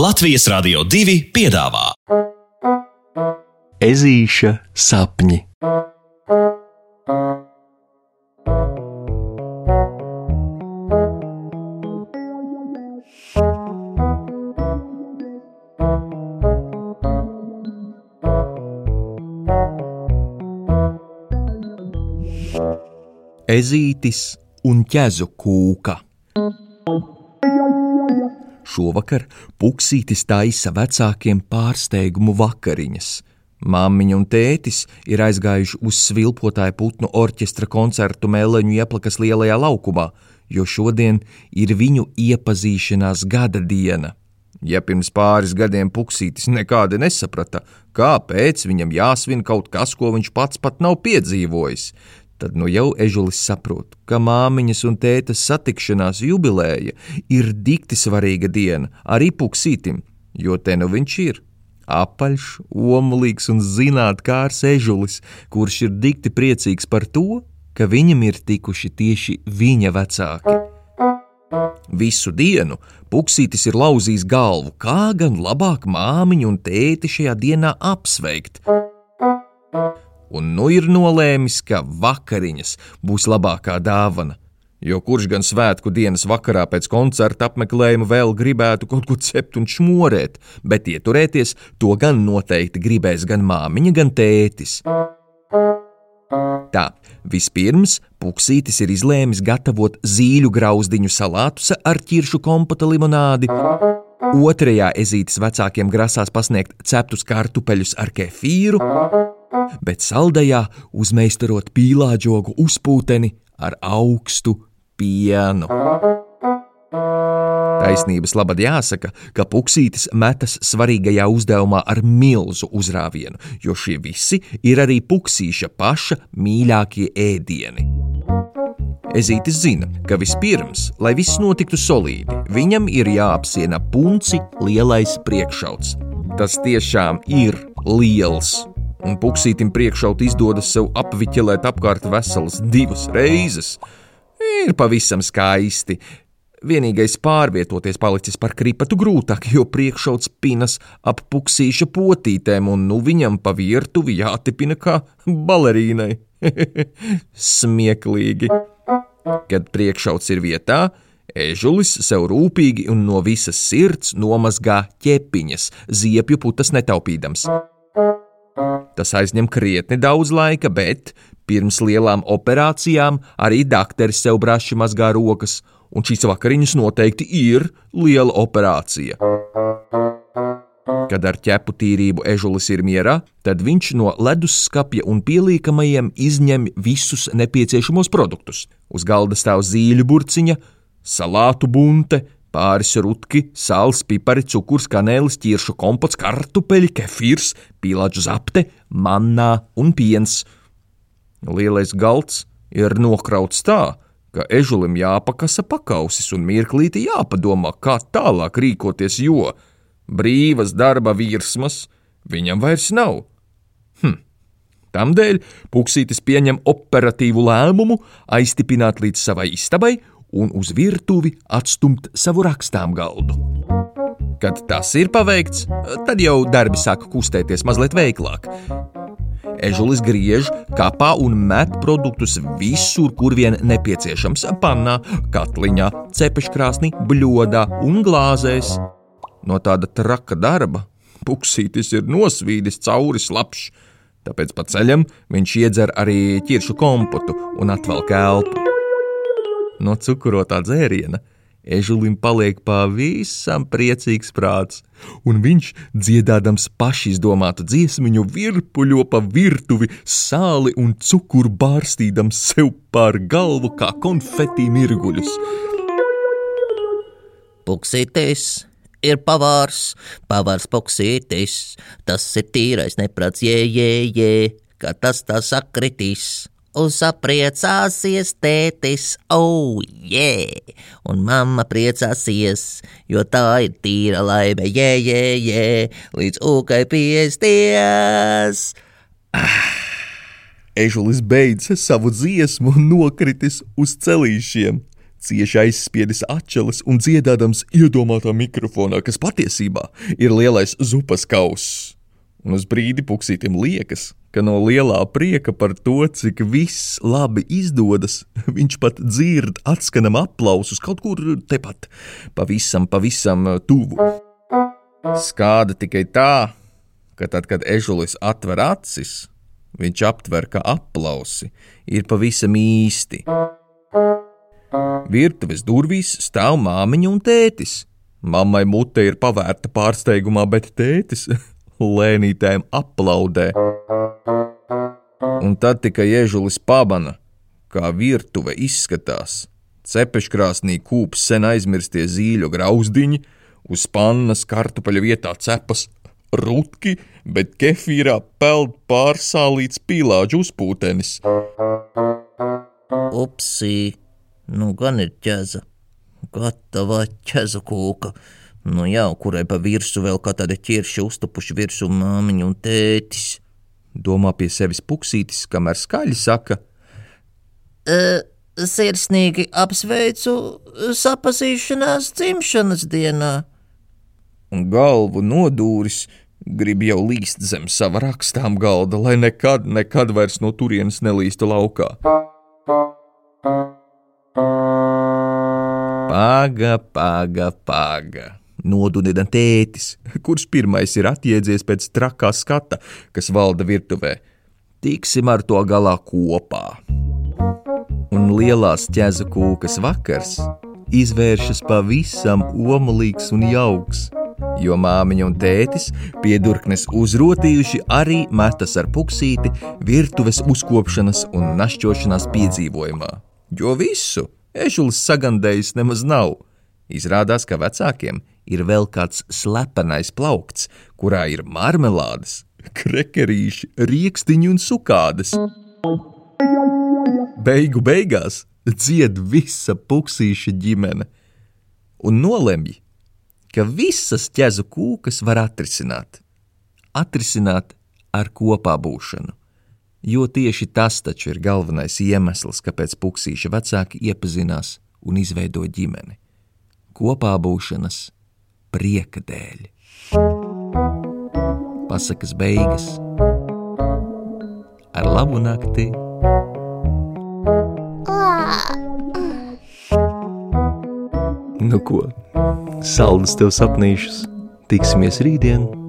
Latvijas Rādio 2 piedāvā Ezīša sapņi. Ezītis un ķezu kūka. Šovakar Puksītis taisa vecākiem pārsteigumu vakariņas. Māmiņa un tētis ir aizgājuši uz svilpotāju putnu orķestra koncertu Mēleņu ieplakas lielajā laukumā, jo šodien ir viņu iepazīšanās gada diena. Ja pirms pāris gadiem Puksītis nekādi nesaprata, kāpēc viņam jāsvin kaut kas, ko viņš pats pat nav piedzīvojis, tad nu jau ežulis saprot, ka māmiņas un tētas satikšanās jubileja ir dikti svarīga diena arī puksītim, jo te nu viņš ir. Apaļš, omulīgs un zinātnākārs ežulis, kurš ir dikti priecīgs par to, ka viņam ir tikuši tieši viņa vecāki. Visu dienu Puksītis ir lauzījis galvu, kā gan labāk māmiņu un tēti šajā dienā apsveikt un nu ir nolēmis, ka vakariņas būs labākā dāvana. Jo kurš gan svētku dienas vakarā pēc koncerta apmeklējuma vēl gribētu kaut ko cept un šmorēt, bet ieturēties to gan noteikti gribēs gan māmiņa, gan tētis. Tā, vispirms Puksītis ir izlēmis gatavot zīļu grauzdiņu salātus ar ķiršu kompota limonādi. Otrajā ezītes vecākiem grasās pasniegt ceptus kartupeļus ar kefīru, bet saldajā uzmeistarot pīlāģogu uzpūteni ar augstu pienu. Taisnības labad jāsaka, ka puksītis metas svarīgajā uzdevumā ar milzu uzrāvienu, jo šie visi ir arī puksīša paša mīļākie ēdieni. Ezītis zina, ka vispirms, lai viss notiktu solīdi, viņam ir jāapsiena punci lielais priekšauts. Tas tiešām ir liels un puksītim priekšaut izdodas sev apviķelēt apkārt veselas divas reizes. Ir pavisam skaisti. Vienīgais pārvietoties palicis par kripatu grūtāk, jo priekšauts pinas ap puksīša potītēm, un nu viņam pa virtuvi jātipina kā balerīnai. Smieklīgi. Kad priekšauts ir vietā, Ežulis sev rūpīgi un no visas sirds nomazgā ķepiņas, ziepju putas netaupīdams. Tas aizņem krietni daudz laika, bet pirms lielām operācijām arī dakteris sev braši mazgā rokas, un šīs vakariņas noteikti ir liela operācija. Kad ar ķepu tīrību ežulis ir mierā, tad viņš no ledusskapja un pieliekamajiem izņem visus nepieciešamos produktus. Uz galda stāv zīļu burciņa, salātu bunte, Pāris rutki, sāls, pipari, cukurs, kanēlis, ķiršu kompots, kartupeļi, kefīrs, pīlāģu zapte, mannā un piens. Lielais galds ir nokrauts tā, ka ežulim jāpakasa pakausis un mirklīti jāpadomā, kā tālāk rīkoties, jo brīvas darba virsmas viņam vairs nav. Hm. Tamdēļ Puksītis pieņem operatīvu lēmumu aiztipināt līdz savai istabai un uz virtuvi atstumt savu rakstām galdu. Kad tas ir paveikts, tad jau darbi sāk kustēties mazliet veiklāk. Ežulis griež, kapā un met produktus visur, kur vien nepieciešams - pannā, katliņā, cepeškrāsnī, bļodā un glāzēs. No tāda traka darba puksītis ir nosvīdis cauri slapjš, tāpēc pa ceļam viņš iedzer arī ķiršu kompotu un atvelk elpu no cukurotā dzēriena. Ežulim paliek pavisam priecīgs prāts, un viņš, dziedādams pašizdomātu dziesmiņu, virpuļo pa virtuvi, sāli un cukuru bārstīdams sev pār galvu kā konfeti mirguļus. Puksītis ir pavārs, pavārs puksītis, tas ir tīrais neprats, jē, jē, jē, ka tas tā sakritīs un sapriecāsies tētis, oh, jē, yeah! un mamma priecāsies, jo tā ir tīra laime, jē, jē, jē, līdz ūkai piesties. Ah. Ežulis beidza savu dziesmu un nokritis uz celīšiem. cieši aizspiedis atšķeles un dziedādams iedomātā mikrofonā, kas patiesībā ir lielais zupas kauss. Un uz brīdi puksītim liekas, ka no lielā prieka par to, cik viss labi izdodas, viņš pat dzird atskanam aplausus kaut kur tepat, pavisam, pavisam tuvu. Skāda tikai tā, ka tad, kad ežulis atver acis, viņš aptver, ka aplausi ir pavisam īsti. Virtuves durvīs stāv māmiņa un tētis. Mammai mute ir pavērta pārsteigumā, bet tētis lēnītēm aplaudē. Un tad tikai iežulis pabana, kā virtuve izskatās. Cepeškrāsnī kūps sen aizmirstie zīļu grauzdiņi, uz pannas kartupeļu vietā cepas rutki, bet kefīrā peld pārsālīts pīlāģu uzpūtenis. Upsī, nu gan ir ķeza. Gatava ķeza kūka. Nu jā, kurai pa virsmu vēl kā tāda ķirša uztupuši virsū māmiņa un tētis. Domā pie sevis puksītis, kamēr skaļi saka: e, Sirsnīgi apsveicu sapazīšanās dzimšanas dienā. Un galvu nodūris, grib jau līst zem sava rakstām galda, lai nekad, nekad vairs no turienes nelīstu laukā. Paga, paga, paga. Nodudina tētis, kurš pirmais ir atjēdzies pēc trakā skata, kas valda virtuvē. Tiksim ar to galā kopā. Un lielās ķēza kūkas vakars izvēršas pavisam omulīgs un jauks jo māmiņa un tētis piedurknes uzrotījuši arī metas ar puksīti virtuves uzkopšanas un našķošanās piedzīvojumā. Jo visu ežulis sagandējis nemaz nav. Izrādās, ka vecākiem ir vēl kāds slepenais plaukts, kurā ir marmelādes, krekerīši, rīkstiņi un sukādes. Beigu beigās dzied visa puksīša ģimene un nolemj, ka visas ķezu kūkas var atrisināt. Atrisināt ar kopā būšanu. Jo tieši tas taču ir galvenais iemesls, kāpēc puksīša vecāki iepazinās un izveido ģimeni. Kopā būšanas prieka dēļ. Pasakas beigas ar labu nakti! Nu ko? Saldus tev sapnīšus! Tiksimies rītdien!